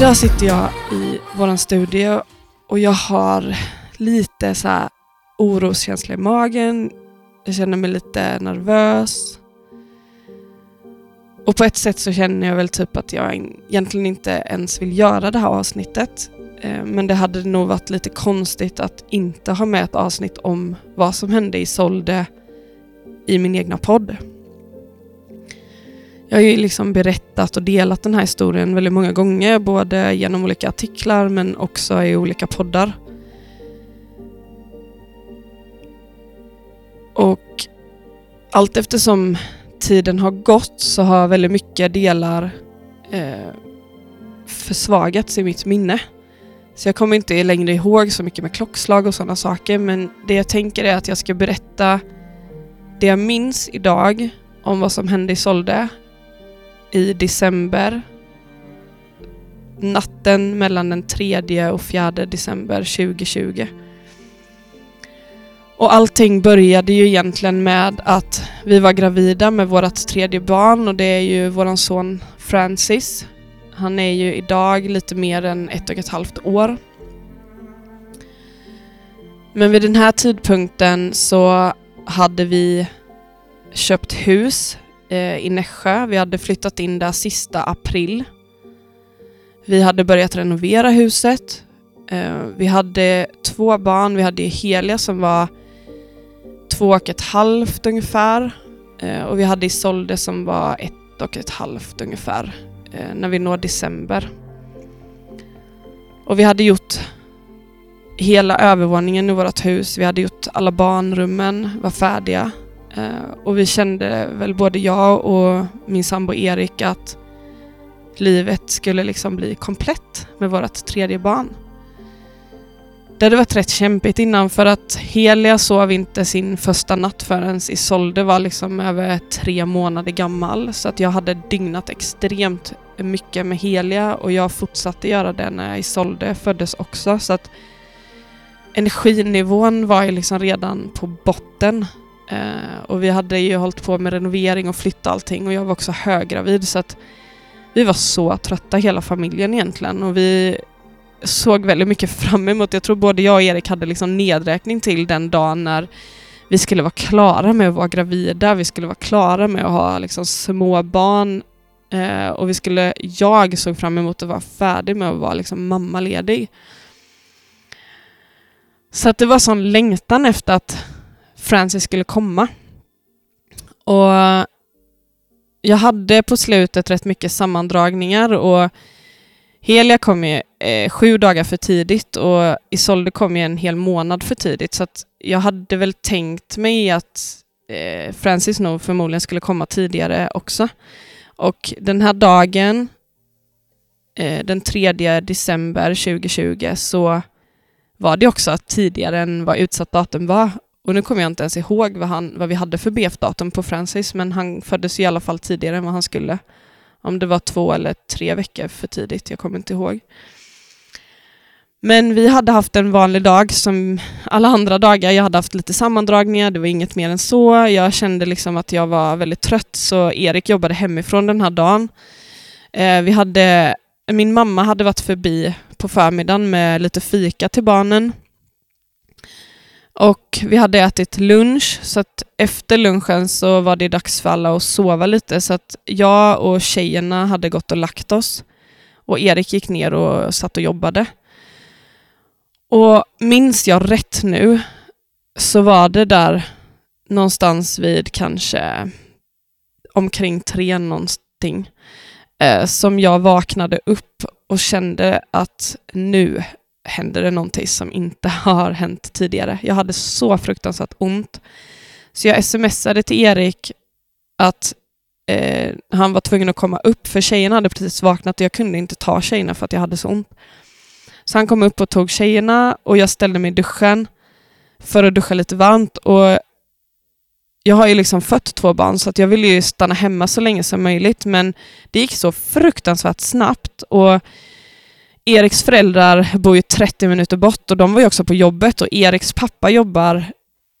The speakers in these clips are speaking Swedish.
Idag sitter jag i vår studio och jag har lite så här oroskänsla i magen. Jag känner mig lite nervös. Och på ett sätt så känner jag väl typ att jag egentligen inte ens vill göra det här avsnittet. Eh, men det hade nog varit lite konstigt att inte ha med ett avsnitt om vad som hände i Solde i min egna podd. Jag har ju liksom berättat och delat den här historien väldigt många gånger, både genom olika artiklar men också i olika poddar. Och allt eftersom tiden har gått så har väldigt mycket delar eh, försvagats i mitt minne. Så jag kommer inte längre ihåg så mycket med klockslag och sådana saker men det jag tänker är att jag ska berätta det jag minns idag om vad som hände i Solde i december. Natten mellan den 3 och 4 december 2020. Och allting började ju egentligen med att vi var gravida med vårt tredje barn och det är ju våran son Francis. Han är ju idag lite mer än ett och ett halvt år. Men vid den här tidpunkten så hade vi köpt hus eh, i Nässjö. Vi hade flyttat in där sista april. Vi hade börjat renovera huset. Eh, vi hade två barn. Vi hade Helia som var två och ett halvt ungefär. Eh, och vi hade Isolde som var ett och ett halvt ungefär eh, när vi når december. Och vi hade gjort hela övervåningen i vårt hus. Vi hade gjort alla barnrummen, var färdiga. Eh, och vi kände väl både jag och min sambo Erik att livet skulle liksom bli komplett med vårt tredje barn. Det hade varit rätt kämpigt innan för att Helia sov inte sin första natt förrän Isolde var liksom över tre månader gammal. Så att jag hade dygnat extremt mycket med Helia och jag fortsatte göra det när Isolde föddes också. Så att energinivån var ju liksom redan på botten. Eh, och vi hade ju hållit på med renovering och flytta allting och jag var också höggravid så att vi var så trötta hela familjen egentligen. Och vi såg väldigt mycket fram emot, jag tror både jag och Erik hade liksom nedräkning till den dagen när vi skulle vara klara med att vara gravida, vi skulle vara klara med att ha liksom små barn. Eh, och vi skulle, jag såg fram emot att vara färdig med att vara liksom mammaledig. Så att det var sån längtan efter att Francis skulle komma. Och jag hade på slutet rätt mycket sammandragningar och Helia kom ju eh, sju dagar för tidigt och Isolde kom ju en hel månad för tidigt så att jag hade väl tänkt mig att eh, Francis nog förmodligen skulle komma tidigare också. Och den här dagen, eh, den 3 december 2020, så var det också tidigare än vad utsatt datum var. Och nu kommer jag inte ens ihåg vad, han, vad vi hade för BF-datum på Francis, men han föddes i alla fall tidigare än vad han skulle. Om det var två eller tre veckor för tidigt, jag kommer inte ihåg. Men vi hade haft en vanlig dag som alla andra dagar. Jag hade haft lite sammandragningar, det var inget mer än så. Jag kände liksom att jag var väldigt trött, så Erik jobbade hemifrån den här dagen. Eh, vi hade, min mamma hade varit förbi på förmiddagen med lite fika till barnen. Och vi hade ätit lunch, så att efter lunchen så var det dags för alla att sova lite. Så att jag och tjejerna hade gått och lagt oss. Och Erik gick ner och satt och jobbade. Och minns jag rätt nu så var det där någonstans vid kanske omkring tre någonting eh, som jag vaknade upp och kände att nu händer det någonting som inte har hänt tidigare. Jag hade så fruktansvärt ont. Så jag smsade till Erik att eh, han var tvungen att komma upp för tjejerna hade precis vaknat och jag kunde inte ta tjejerna för att jag hade så ont. Så han kom upp och tog tjejerna och jag ställde mig i duschen för att duscha lite varmt. Och jag har ju liksom fött två barn så att jag ville ju stanna hemma så länge som möjligt men det gick så fruktansvärt snabbt. Och Eriks föräldrar bor ju 30 minuter bort och de var ju också på jobbet och Eriks pappa jobbar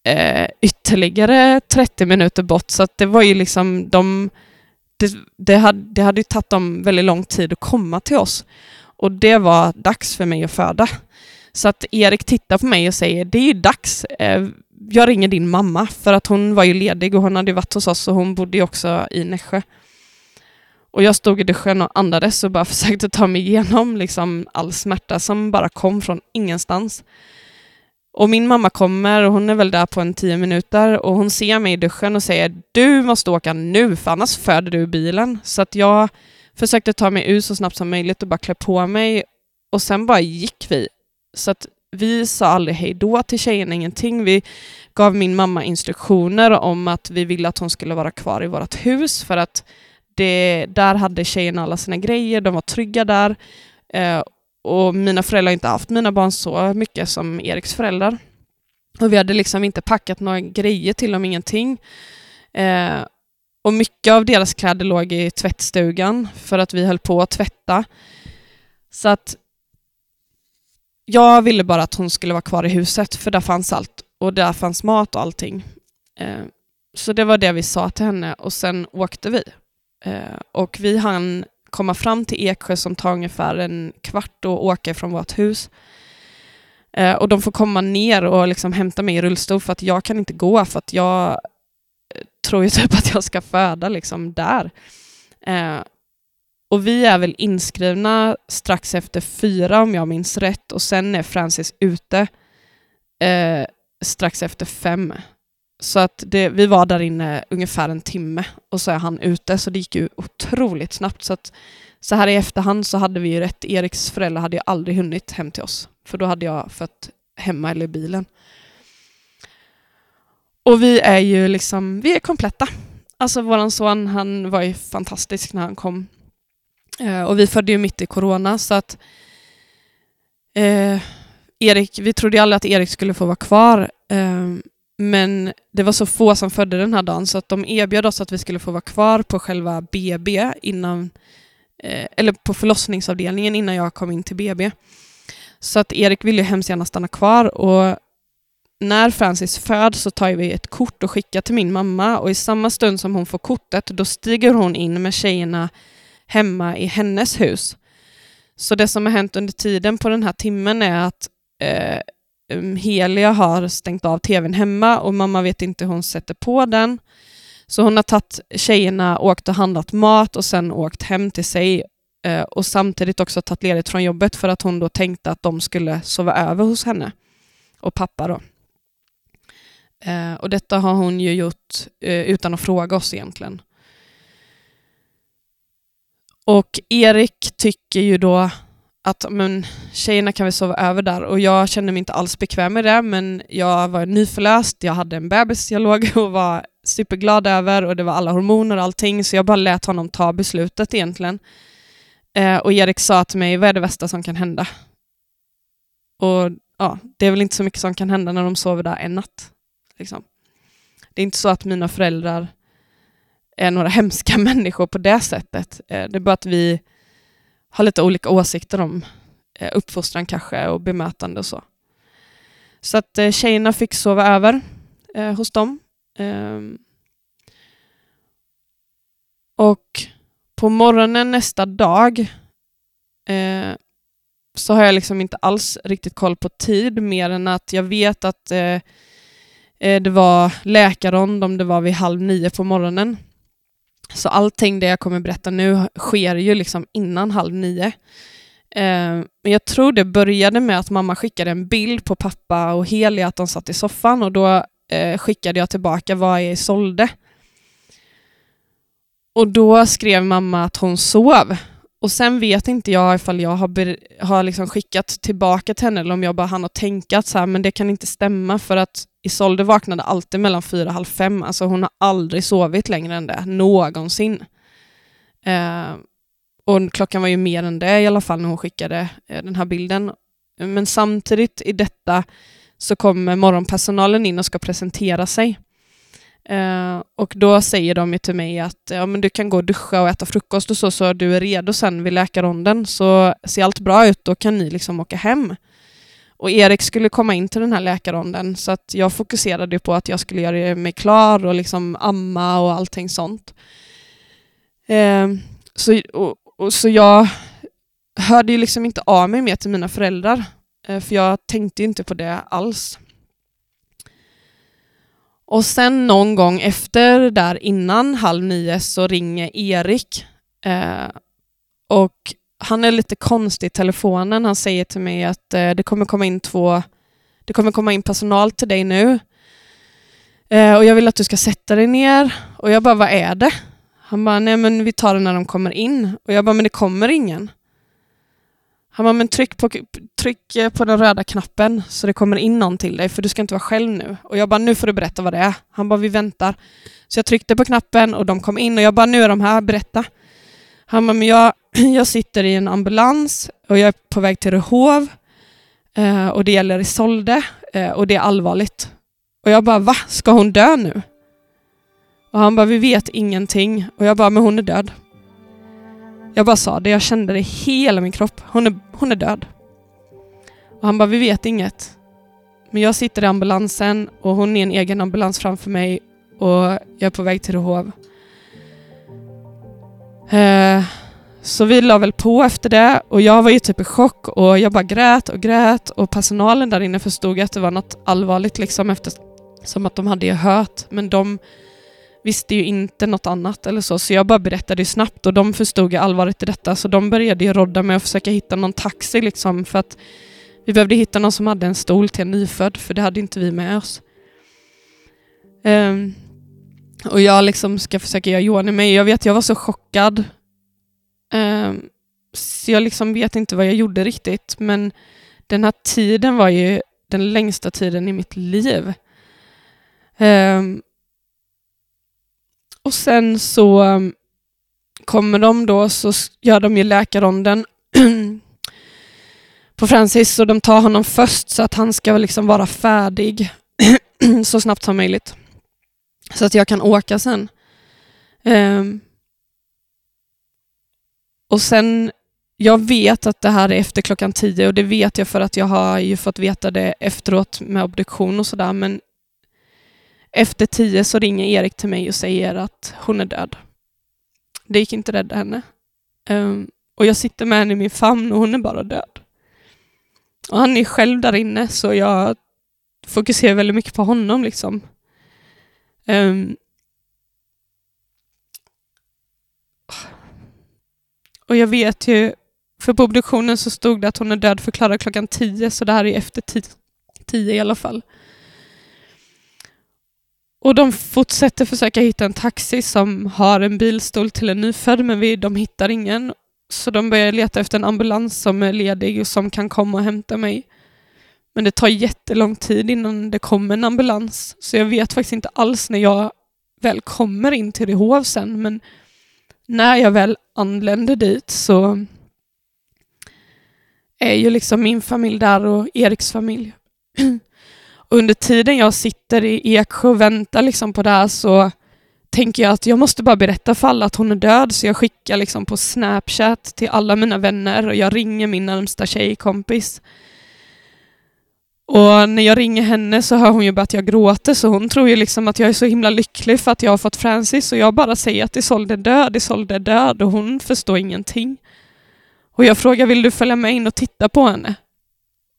eh, ytterligare 30 minuter bort så att det var ju liksom de det, det, hade, det hade ju tagit dem väldigt lång tid att komma till oss. Och det var dags för mig att föda. Så att Erik tittar på mig och säger, det är ju dags. Eh, jag ringer din mamma, för att hon var ju ledig och hon hade varit hos oss och hon bodde ju också i Nässjö. Och jag stod i duschen och andades och bara försökte ta mig igenom liksom all smärta som bara kom från ingenstans. Och min mamma kommer och hon är väl där på en tio minuter och hon ser mig i duschen och säger du måste åka nu för annars föder du bilen. Så att jag försökte ta mig ut så snabbt som möjligt och bara klä på mig och sen bara gick vi. Så att vi sa aldrig hej då till tjejerna, ingenting. Vi gav min mamma instruktioner om att vi ville att hon skulle vara kvar i vårt hus för att det, där hade tjejerna alla sina grejer, de var trygga där. Eh, och mina föräldrar har inte haft mina barn så mycket som Eriks föräldrar. Och vi hade liksom inte packat några grejer till dem, ingenting. Eh, och mycket av deras kläder låg i tvättstugan för att vi höll på att tvätta. Så att jag ville bara att hon skulle vara kvar i huset, för där fanns allt. Och där fanns mat och allting. Eh, så det var det vi sa till henne och sen åkte vi. Eh, och vi hann komma fram till Eksjö som tar ungefär en kvart att åka från vårt hus. Eh, och de får komma ner och liksom hämta mig i rullstol för att jag kan inte gå för att jag eh, tror ju typ att jag ska föda liksom där. Eh, och vi är väl inskrivna strax efter fyra om jag minns rätt och sen är Francis ute eh, strax efter fem. Så att det, vi var där inne ungefär en timme och så är han ute, så det gick ju otroligt snabbt. Så, att, så här i efterhand så hade vi ju rätt. Eriks föräldrar hade ju aldrig hunnit hem till oss, för då hade jag fött hemma eller i bilen. Och vi är ju liksom, vi är kompletta. Alltså våran son, han var ju fantastisk när han kom. Eh, och vi födde ju mitt i corona, så att eh, Erik, vi trodde ju aldrig att Erik skulle få vara kvar. Eh, men det var så få som födde den här dagen så att de erbjöd oss att vi skulle få vara kvar på själva BB innan, eh, eller på förlossningsavdelningen innan jag kom in till BB. Så att Erik ville hemskt gärna stanna kvar och när Francis föds så tar vi ett kort och skickar till min mamma och i samma stund som hon får kortet då stiger hon in med tjejerna hemma i hennes hus. Så det som har hänt under tiden på den här timmen är att eh, Ehm, Helia har stängt av tvn hemma och mamma vet inte hur hon sätter på den. Så hon har tagit tjejerna, åkt och handlat mat och sen åkt hem till sig eh, och samtidigt också tagit ledigt från jobbet för att hon då tänkte att de skulle sova över hos henne och pappa. Då. Eh, och Detta har hon ju gjort eh, utan att fråga oss egentligen. Och Erik tycker ju då att men, tjejerna kan väl sova över där och jag kände mig inte alls bekväm med det men jag var nyförlöst, jag hade en bebis jag låg och var superglad över och det var alla hormoner och allting så jag bara lät honom ta beslutet egentligen. Eh, och Erik sa till mig, vad är det värsta som kan hända? Och ja, det är väl inte så mycket som kan hända när de sover där en natt. Liksom. Det är inte så att mina föräldrar är några hemska människor på det sättet. Eh, det är bara att vi har lite olika åsikter om eh, uppfostran kanske och bemötande och så. Så att eh, tjejerna fick sova över eh, hos dem. Eh, och på morgonen nästa dag eh, så har jag liksom inte alls riktigt koll på tid mer än att jag vet att eh, eh det var läkarrond om det var vid halv nio på morgonen. Så allting det jag kommer berätta nu sker ju liksom innan halv nio. Eh, men jag tror det började med att mamma skickade en bild på pappa och Helia att de satt i soffan och då eh, skickade jag tillbaka vad jag sålde. Och då skrev mamma att hon sov. Och sen vet inte jag ifall jag har, har liksom skickat tillbaka till henne eller om jag bara hann att tänka att så här, men det kan inte stämma för att Isolde vaknade alltid mellan fyra och halv fem. Alltså hon har aldrig sovit längre än det, någonsin. Eh, och klockan var ju mer än det i alla fall när hon skickade eh, den här bilden. Men samtidigt i detta så kommer morgonpersonalen in och ska presentera sig. Eh, och då säger de till mig att ja, men du kan gå och duscha och äta frukost och så, så du är redo sen vid läkarronden. Så ser allt bra ut, då kan ni liksom åka hem. Och Erik skulle komma in till den här läkarronden så att jag fokuserade på att jag skulle göra mig klar och liksom amma och allting sånt. Eh, så, och, och, så jag hörde ju liksom inte av mig mer till mina föräldrar. Eh, för jag tänkte inte på det alls. Och sen någon gång efter där innan halv nio så ringer Erik. Eh, och han är lite konstig i telefonen. Han säger till mig att eh, det kommer komma in två, det kommer komma in personal till dig nu. Eh, och jag vill att du ska sätta dig ner. Och jag bara, vad är det? Han bara, nej men vi tar det när de kommer in. Och jag bara, men det kommer ingen. Han bara, men tryck på, tryck eh, på den röda knappen så det kommer in någon till dig för du ska inte vara själv nu. Och jag bara, nu får du berätta vad det är. Han bara, vi väntar. Så jag tryckte på knappen och de kom in och jag bara, nu är de här, berätta. Han bara, men jag, jag sitter i en ambulans och jag är på väg till Rehov eh, och det gäller Isolde eh, och det är allvarligt. Och jag bara, va? Ska hon dö nu? Och han bara, vi vet ingenting. Och jag bara, men hon är död. Jag bara sa det, jag kände det i hela min kropp. Hon är, hon är död. Och han bara, vi vet inget. Men jag sitter i ambulansen och hon är en egen ambulans framför mig och jag är på väg till Rehov. Eh, så vi la väl på efter det och jag var ju typ i chock och jag bara grät och grät och personalen där inne förstod att det var något allvarligt liksom eftersom att de hade ju hört men de visste ju inte något annat eller så, så jag bara berättade snabbt och de förstod ju allvaret i detta så de började ju rodda med att försöka hitta någon taxi liksom för att vi behövde hitta någon som hade en stol till en nyfödd för det hade inte vi med oss. Um, och jag liksom ska försöka göra Johan i mig. Jag vet, jag var så chockad. Ehm, så jag liksom vet inte vad jag gjorde riktigt men den här tiden var ju den längsta tiden i mitt liv. Ehm, och sen så ehm, kommer de då, så gör de ju läkarronden på Francis och de tar honom först så att han ska liksom vara färdig så snabbt som möjligt. Så att jag kan åka sen. Um, och sen, jag vet att det här är efter klockan tio och det vet jag för att jag har ju fått veta det efteråt med obduktion och sådär men efter tio så ringer Erik till mig och säger att hon är död. Det gick inte att rädda henne. Um, och jag sitter med henne i min famn och hon är bara död. Och han är själv där inne så jag fokuserar väldigt mycket på honom. liksom. Um, och jag vet ju, för på obduktionen så stod det att hon är död förklarad klockan tio så det här är efter tio i alla fall. Och de fortsätter försöka hitta en taxi som har en bilstol till en nyfödd men vi, de hittar ingen. Så de börjar leta efter en ambulans som är ledig och som kan komma och hämta mig. Men det tar jättelång tid innan det kommer en ambulans. Så jag vet faktiskt inte alls när jag väl kommer in till Rehov sen. Men när jag väl anländer dit så är ju liksom min familj där och Eriks familj. under tiden jag sitter i Eksjö och väntar liksom på det här så tänker jag att jag måste bara berätta för alla att hon är död så jag skickar liksom på Snapchat till alla mina vänner och jag ringer min närmsta tjejkompis. Och när jag ringer henne så hör hon ju bara att jag gråter så hon tror ju liksom att jag är så himla lycklig för att jag har fått Francis och jag bara säger att Isolde är död, Isolde är död och hon förstår ingenting. Och jag frågar vill du följa med in och titta på henne?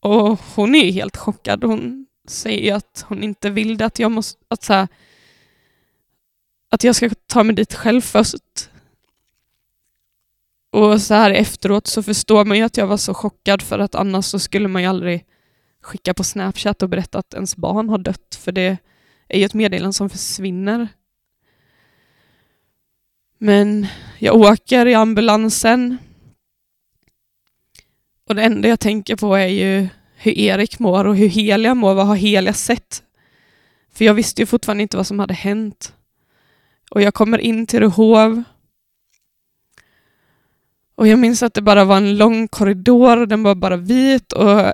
Och hon är ju helt chockad. Hon säger att hon inte vill det, att jag, måste, att, så här, att jag ska ta mig dit själv först. Och så här efteråt så förstår man ju att jag var så chockad för att annars så skulle man ju aldrig skicka på Snapchat och berätta att ens barn har dött för det är ju ett meddelande som försvinner. Men jag åker i ambulansen och det enda jag tänker på är ju hur Erik mår och hur Helia mår. Vad har Helia sett? För jag visste ju fortfarande inte vad som hade hänt. Och jag kommer in till Rehov. Och jag minns att det bara var en lång korridor och den var bara vit och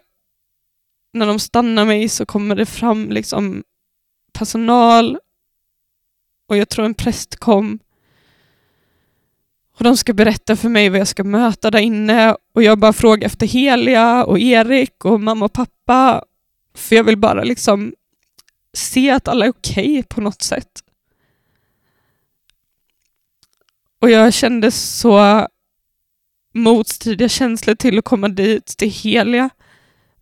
när de stannar mig så kommer det fram liksom personal och jag tror en präst kom och de ska berätta för mig vad jag ska möta där inne och jag bara frågar efter Helia och Erik och mamma och pappa. För jag vill bara liksom se att alla är okej okay på något sätt. Och jag kände så motstridiga känslor till att komma dit till Helia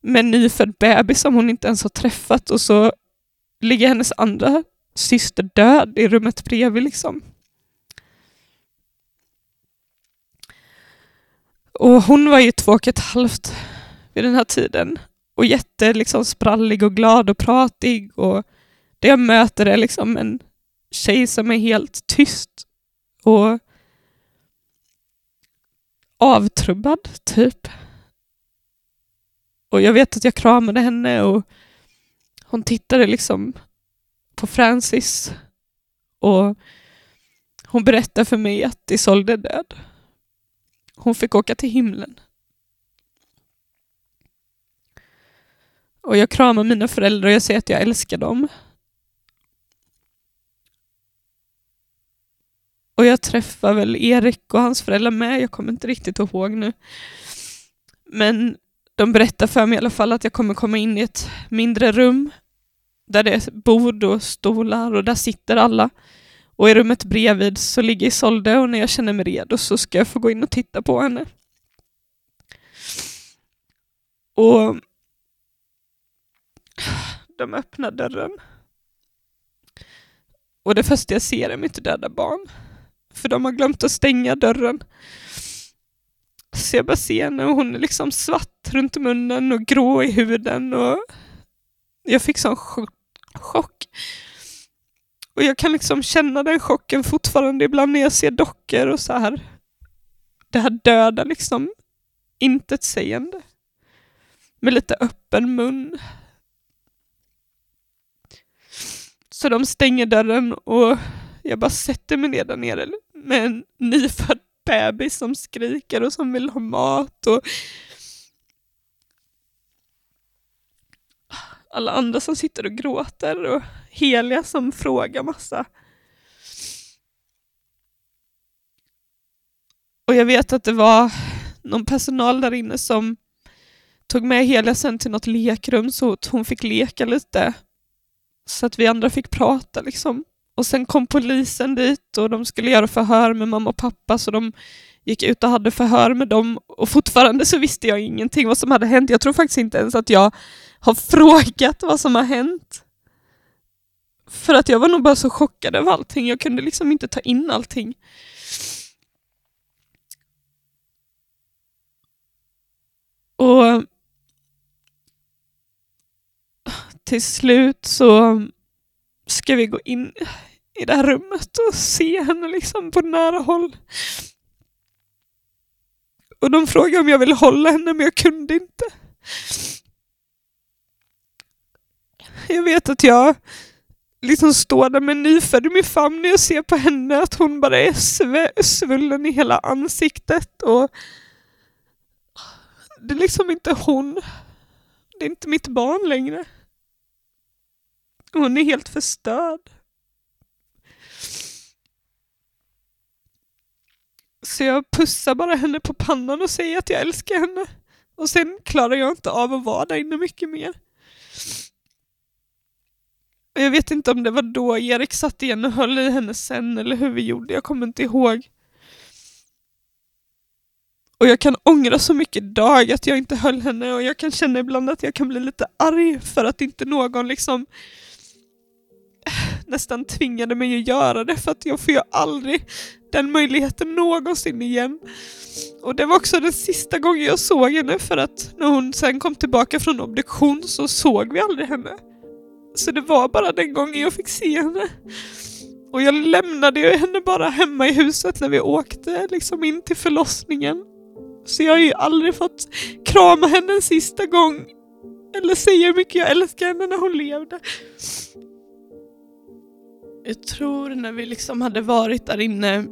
med en nyfödd bebis som hon inte ens har träffat och så ligger hennes andra syster död i rummet bredvid. Liksom. Och hon var ju två och ett halvt vid den här tiden och jätte liksom sprallig och glad och pratig och det jag möter är liksom en tjej som är helt tyst och avtrubbad, typ. Och jag vet att jag kramade henne och hon tittade liksom på Francis och hon berättade för mig att Isolde är död. Hon fick åka till himlen. Och jag kramar mina föräldrar och jag säger att jag älskar dem. Och jag träffar väl Erik och hans föräldrar med, jag kommer inte riktigt ihåg nu. Men de berättar för mig i alla fall att jag kommer komma in i ett mindre rum där det är bord och stolar och där sitter alla. Och i rummet bredvid så ligger Isolde och när jag känner mig redo så ska jag få gå in och titta på henne. Och de öppnar dörren. Och det första jag ser är mitt döda barn. För de har glömt att stänga dörren. Så jag bara ser henne och hon är liksom svart runt munnen och grå i huden och jag fick sån chock. Och jag kan liksom känna den chocken fortfarande ibland när jag ser dockor och så här. Det här döda liksom intetsägande. Med lite öppen mun. Så de stänger dörren och jag bara sätter mig ner där nere med en nyfödd bebis som skriker och som vill ha mat. Och alla andra som sitter och gråter och heliga som frågar massa. Och jag vet att det var någon personal där inne som tog med Helia sen till något lekrum så att hon fick leka lite. Så att vi andra fick prata liksom. Och sen kom polisen dit och de skulle göra förhör med mamma och pappa så de gick ut och hade förhör med dem och fortfarande så visste jag ingenting vad som hade hänt. Jag tror faktiskt inte ens att jag har frågat vad som har hänt. För att jag var nog bara så chockad över allting. Jag kunde liksom inte ta in allting. Och till slut så ska vi gå in i det här rummet och se henne liksom på nära håll. Och de frågade om jag ville hålla henne men jag kunde inte. Jag vet att jag liksom står där med nyfödd i min famn när jag ser på henne att hon bara är svullen i hela ansiktet och det är liksom inte hon. Det är inte mitt barn längre. Hon är helt förstörd. Så jag pussar bara henne på pannan och säger att jag älskar henne. Och sen klarar jag inte av att vara där inne mycket mer. Och jag vet inte om det var då Erik satt igen och höll i henne sen eller hur vi gjorde, jag kommer inte ihåg. Och jag kan ångra så mycket idag att jag inte höll henne och jag kan känna ibland att jag kan bli lite arg för att inte någon liksom nästan tvingade mig att göra det för att jag får ju aldrig den möjligheten någonsin igen. Och det var också den sista gången jag såg henne för att när hon sen kom tillbaka från obduktion så såg vi aldrig henne. Så det var bara den gången jag fick se henne. Och jag lämnade ju henne bara hemma i huset när vi åkte liksom in till förlossningen. Så jag har ju aldrig fått krama henne en sista gång. Eller säga hur mycket jag älskar henne när hon levde. Jag tror när vi liksom hade varit där inne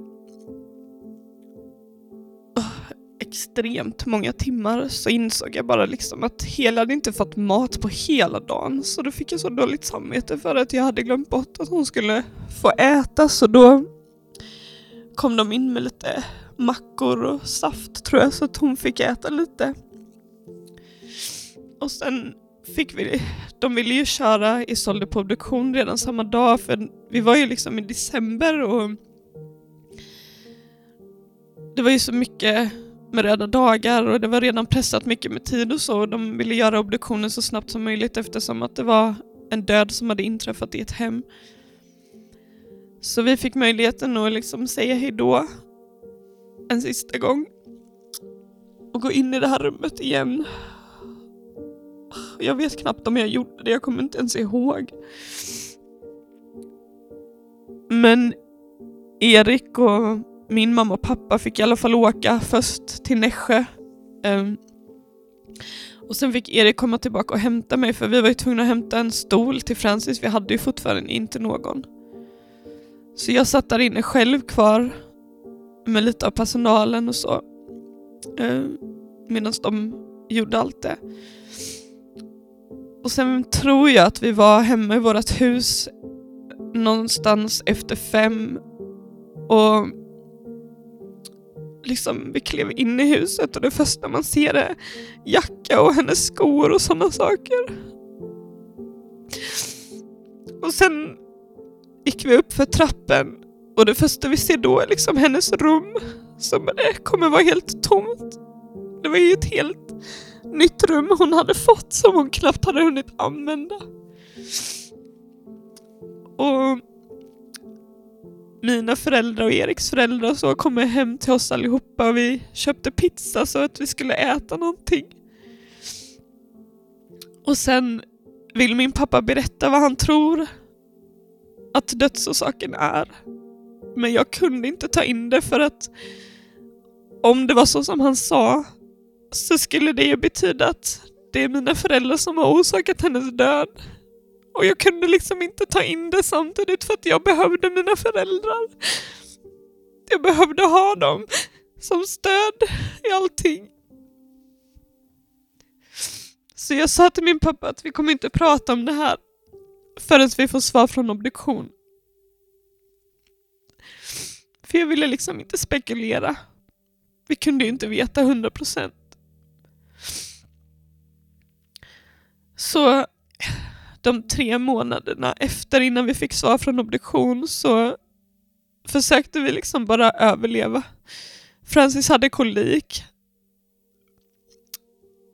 extremt många timmar så insåg jag bara liksom att Hela hade inte fått mat på hela dagen så då fick jag så dåligt samvete för att jag hade glömt bort att hon skulle få äta så då kom de in med lite mackor och saft tror jag så att hon fick äta lite. Och sen fick vi, de ville ju köra Isolde på obduktion redan samma dag för vi var ju liksom i december och det var ju så mycket med röda dagar och det var redan pressat mycket med tid och så. Och de ville göra obduktionen så snabbt som möjligt eftersom att det var en död som hade inträffat i ett hem. Så vi fick möjligheten att liksom säga hejdå en sista gång och gå in i det här rummet igen. Jag vet knappt om jag gjorde det, jag kommer inte ens ihåg. Men Erik och min mamma och pappa fick i alla fall åka först till Nässjö. Um, och sen fick Erik komma tillbaka och hämta mig för vi var ju tvungna att hämta en stol till Francis, vi hade ju fortfarande inte någon. Så jag satt där inne själv kvar med lite av personalen och så. Uh, Medan de gjorde allt det. Och sen tror jag att vi var hemma i vårt hus någonstans efter fem och liksom vi klev in i huset och det första man ser är jacka och hennes skor och sådana saker. Och sen gick vi upp för trappen och det första vi ser då är liksom hennes rum som kommer vara helt tomt. Det var ju ett helt nytt rum hon hade fått som hon knappt hade hunnit använda. Och mina föräldrar och Eriks föräldrar och så kom hem till oss allihopa och vi köpte pizza så att vi skulle äta någonting. Och sen vill min pappa berätta vad han tror att dödsorsaken är. Men jag kunde inte ta in det för att om det var så som han sa så skulle det ju betyda att det är mina föräldrar som har orsakat hennes död. Och jag kunde liksom inte ta in det samtidigt för att jag behövde mina föräldrar. Jag behövde ha dem som stöd i allting. Så jag sa till min pappa att vi kommer inte prata om det här förrän vi får svar från obduktion. För jag ville liksom inte spekulera. Vi kunde ju inte veta hundra procent. Så de tre månaderna efter innan vi fick svar från obduktion så försökte vi liksom bara överleva. Francis hade kolik.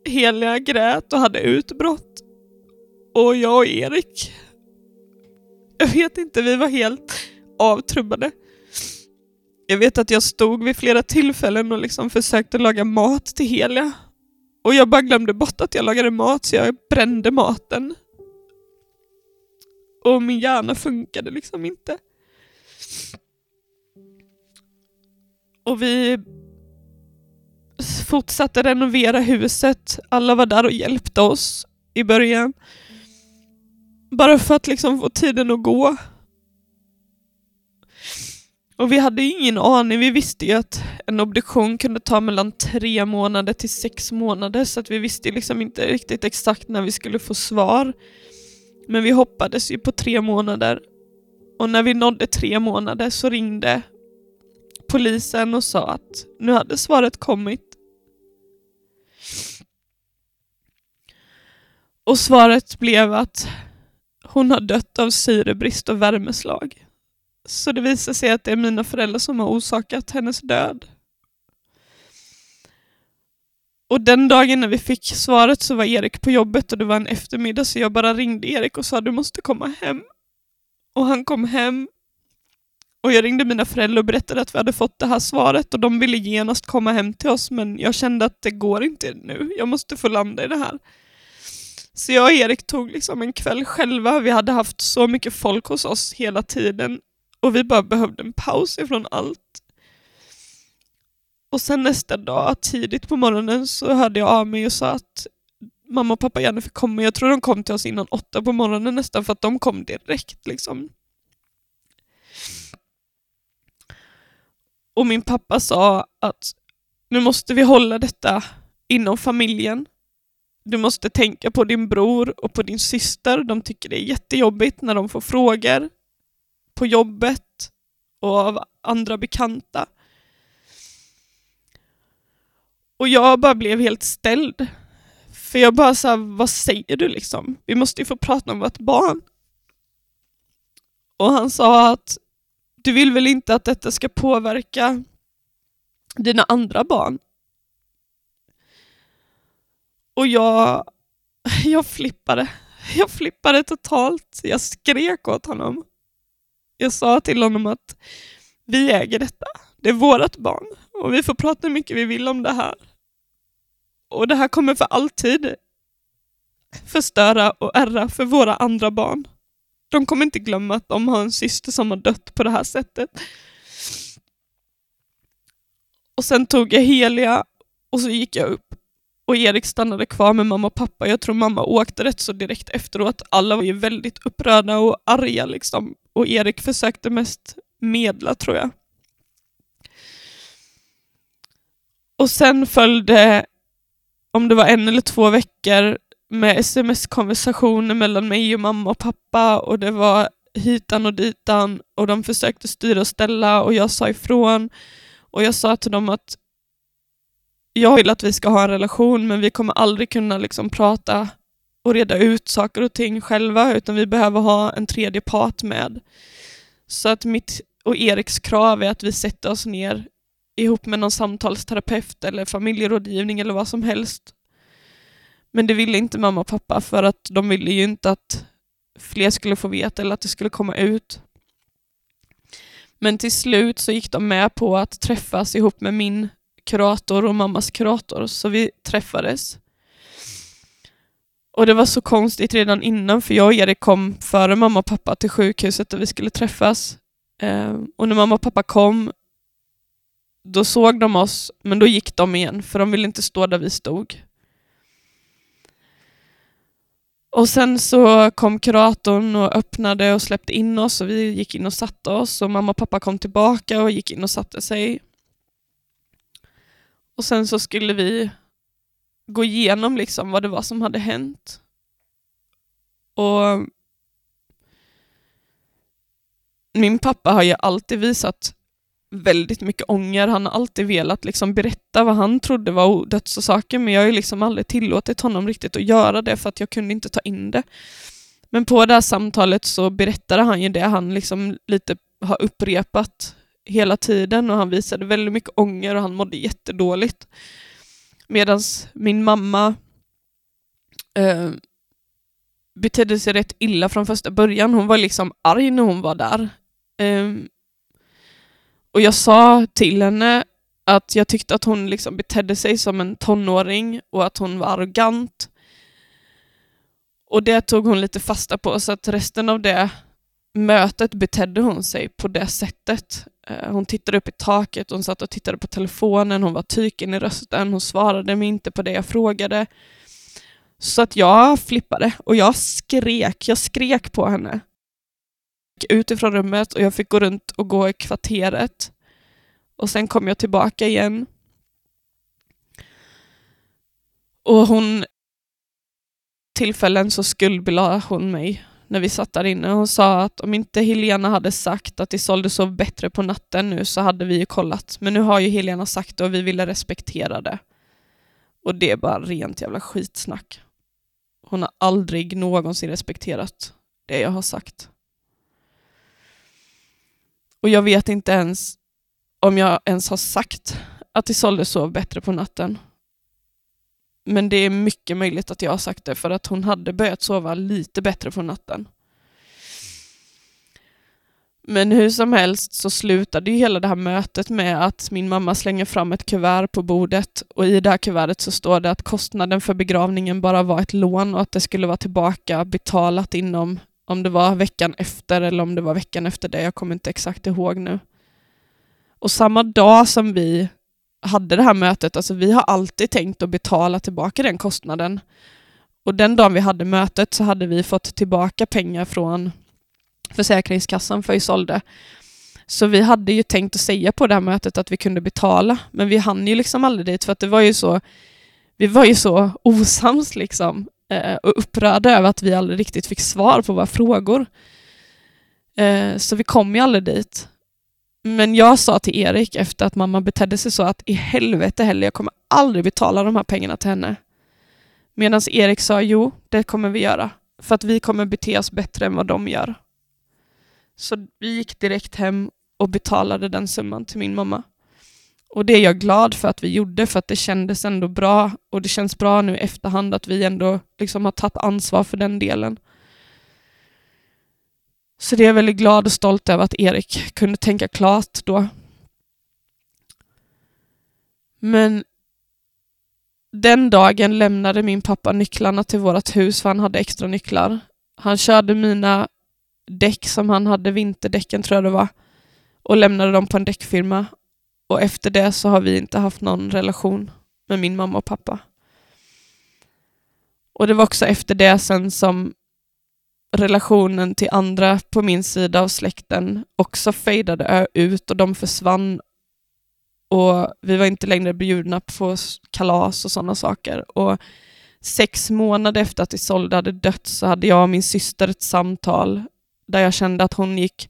Helia grät och hade utbrott. Och jag och Erik, jag vet inte, vi var helt avtrubbade. Jag vet att jag stod vid flera tillfällen och liksom försökte laga mat till Helia. Och jag bara glömde bort att jag lagade mat så jag brände maten och min hjärna funkade liksom inte. Och vi fortsatte renovera huset. Alla var där och hjälpte oss i början. Bara för att liksom få tiden att gå. Och vi hade ingen aning, vi visste ju att en obduktion kunde ta mellan tre månader till sex månader så att vi visste liksom inte riktigt exakt när vi skulle få svar. Men vi hoppades ju på tre månader och när vi nådde tre månader så ringde polisen och sa att nu hade svaret kommit. Och svaret blev att hon har dött av syrebrist och värmeslag. Så det visar sig att det är mina föräldrar som har orsakat hennes död. Och den dagen när vi fick svaret så var Erik på jobbet och det var en eftermiddag så jag bara ringde Erik och sa du måste komma hem. Och han kom hem och jag ringde mina föräldrar och berättade att vi hade fått det här svaret och de ville genast komma hem till oss men jag kände att det går inte nu, jag måste få landa i det här. Så jag och Erik tog liksom en kväll själva, vi hade haft så mycket folk hos oss hela tiden och vi bara behövde en paus ifrån allt. Och sen nästa dag, tidigt på morgonen, så hörde jag av mig och sa att mamma och pappa gärna fick komma. Jag tror de kom till oss innan åtta på morgonen nästan, för att de kom direkt. liksom. Och min pappa sa att nu måste vi hålla detta inom familjen. Du måste tänka på din bror och på din syster. De tycker det är jättejobbigt när de får frågor på jobbet och av andra bekanta. Och jag bara blev helt ställd. För jag bara sa, vad säger du liksom? Vi måste ju få prata om vårt barn. Och han sa att du vill väl inte att detta ska påverka dina andra barn? Och jag, jag flippade. Jag flippade totalt. Jag skrek åt honom. Jag sa till honom att vi äger detta. Det är vårt barn och vi får prata hur mycket vi vill om det här. Och det här kommer för alltid förstöra och ärra för våra andra barn. De kommer inte glömma att de har en syster som har dött på det här sättet. Och sen tog jag Helia och så gick jag upp och Erik stannade kvar med mamma och pappa. Jag tror mamma åkte rätt så direkt efteråt. Alla var ju väldigt upprörda och arga liksom. Och Erik försökte mest medla tror jag. Och sen följde, om det var en eller två veckor, med sms-konversationer mellan mig och mamma och pappa och det var hitan och ditan och de försökte styra och ställa och jag sa ifrån och jag sa till dem att jag vill att vi ska ha en relation men vi kommer aldrig kunna liksom prata och reda ut saker och ting själva utan vi behöver ha en tredje part med. Så att mitt och Eriks krav är att vi sätter oss ner ihop med någon samtalsterapeut eller familjerådgivning eller vad som helst. Men det ville inte mamma och pappa för att de ville ju inte att fler skulle få veta eller att det skulle komma ut. Men till slut så gick de med på att träffas ihop med min kurator och mammas kurator, så vi träffades. Och det var så konstigt redan innan, för jag och Erik kom före mamma och pappa till sjukhuset där vi skulle träffas. Eh, och när mamma och pappa kom, då såg de oss, men då gick de igen, för de ville inte stå där vi stod. Och sen så kom kuratorn och öppnade och släppte in oss och vi gick in och satte oss och mamma och pappa kom tillbaka och gick in och satte sig. Och sen så skulle vi gå igenom liksom vad det var som hade hänt. Och min pappa har ju alltid visat väldigt mycket ånger. Han har alltid velat liksom berätta vad han trodde var dödsorsaken men jag har ju liksom aldrig tillåtit honom riktigt att göra det för att jag kunde inte ta in det. Men på det här samtalet så berättade han ju det han liksom lite har upprepat hela tiden och han visade väldigt mycket ånger och han mådde jättedåligt. Medan min mamma eh, betedde sig rätt illa från första början. Hon var liksom arg när hon var där. Eh, och jag sa till henne att jag tyckte att hon liksom betedde sig som en tonåring och att hon var arrogant. Och det tog hon lite fasta på, så att resten av det mötet betedde hon sig på det sättet. Eh, hon tittade upp i taket, hon satt och tittade på telefonen, hon var tyken i rösten, hon svarade mig inte på det jag frågade. Så att jag flippade och jag skrek, jag skrek på henne Jag gick ut ifrån rummet och jag fick gå runt och gå i kvarteret. Och sen kom jag tillbaka igen. Och hon tillfällen så skuldbelade hon mig när vi satt där inne. Hon sa att om inte Helena hade sagt att Isolde sov bättre på natten nu så hade vi ju kollat. Men nu har ju Helena sagt det och vi ville respektera det. Och det är bara rent jävla skitsnack. Hon har aldrig någonsin respekterat det jag har sagt. Och jag vet inte ens om jag ens har sagt att Isolde sov bättre på natten. Men det är mycket möjligt att jag har sagt det för att hon hade börjat sova lite bättre på natten. Men hur som helst så slutade ju hela det här mötet med att min mamma slänger fram ett kuvert på bordet och i det här kuvertet så står det att kostnaden för begravningen bara var ett lån och att det skulle vara tillbaka betalat inom om det var veckan efter eller om det var veckan efter det, jag kommer inte exakt ihåg nu. Och samma dag som vi hade det här mötet, alltså vi har alltid tänkt att betala tillbaka den kostnaden. Och den dagen vi hade mötet så hade vi fått tillbaka pengar från Försäkringskassan för Isolde. Så vi hade ju tänkt att säga på det här mötet att vi kunde betala, men vi hann ju liksom aldrig dit för att det var ju så, vi var ju så osams liksom eh, och upprörda över att vi aldrig riktigt fick svar på våra frågor. Eh, så vi kom ju aldrig dit. Men jag sa till Erik efter att mamma betedde sig så att i helvete heller, jag kommer aldrig betala de här pengarna till henne. Medan Erik sa jo, det kommer vi göra. För att vi kommer bete oss bättre än vad de gör. Så vi gick direkt hem och betalade den summan till min mamma. Och det är jag glad för att vi gjorde, för att det kändes ändå bra. Och det känns bra nu i efterhand att vi ändå liksom har tagit ansvar för den delen. Så det är jag väldigt glad och stolt över att Erik kunde tänka klart då. Men den dagen lämnade min pappa nycklarna till vårt hus för han hade extra nycklar. Han körde mina däck som han hade, vinterdäcken tror jag det var, och lämnade dem på en däckfirma. Och efter det så har vi inte haft någon relation med min mamma och pappa. Och det var också efter det sen som relationen till andra på min sida av släkten också fejdade ut och de försvann och vi var inte längre bjudna på kalas och sådana saker. Och sex månader efter att Isolde hade dött så hade jag och min syster ett samtal där jag kände att hon gick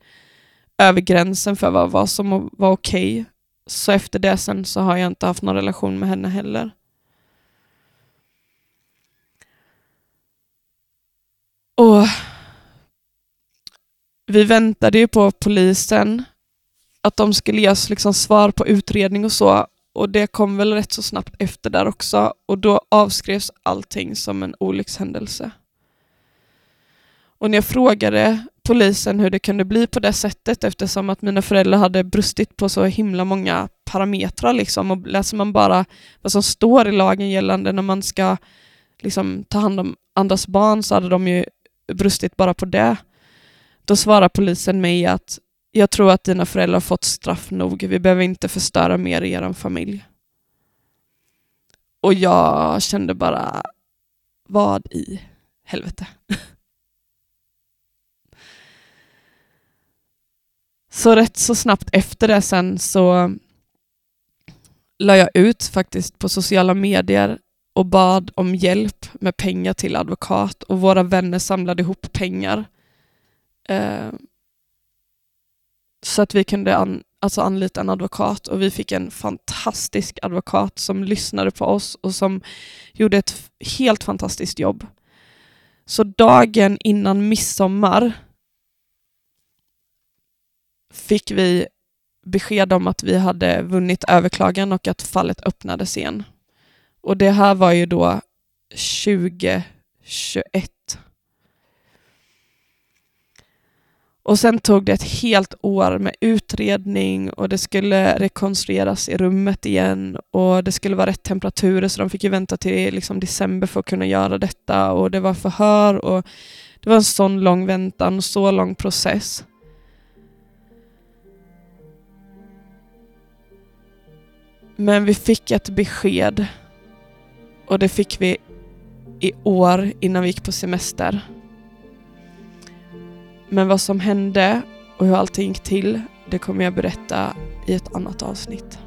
över gränsen för vad, vad som var okej. Okay. Så efter det sen så har jag inte haft någon relation med henne heller. Och vi väntade ju på polisen, att de skulle ge oss liksom svar på utredning och så. Och det kom väl rätt så snabbt efter där också. Och då avskrevs allting som en olyckshändelse. Och när jag frågade polisen hur det kunde bli på det sättet eftersom att mina föräldrar hade brustit på så himla många parametrar. Liksom. Och läser man bara vad som står i lagen gällande när man ska liksom, ta hand om andras barn så hade de ju brustit bara på det. Då svarar polisen mig att jag tror att dina föräldrar fått straff nog. Vi behöver inte förstöra mer i er familj. Och jag kände bara, vad i helvete? Så rätt så snabbt efter det sen så la jag ut faktiskt på sociala medier och bad om hjälp med pengar till advokat och våra vänner samlade ihop pengar eh, så att vi kunde an, alltså anlita en advokat och vi fick en fantastisk advokat som lyssnade på oss och som gjorde ett helt fantastiskt jobb. Så dagen innan midsommar fick vi besked om att vi hade vunnit överklagan och att fallet öppnades igen. Och det här var ju då 2021. Och sen tog det ett helt år med utredning och det skulle rekonstrueras i rummet igen och det skulle vara rätt temperaturer så de fick ju vänta till liksom december för att kunna göra detta och det var förhör och det var en sån lång väntan och så lång process. Men vi fick ett besked och det fick vi i år innan vi gick på semester. Men vad som hände och hur allting gick till, det kommer jag berätta i ett annat avsnitt.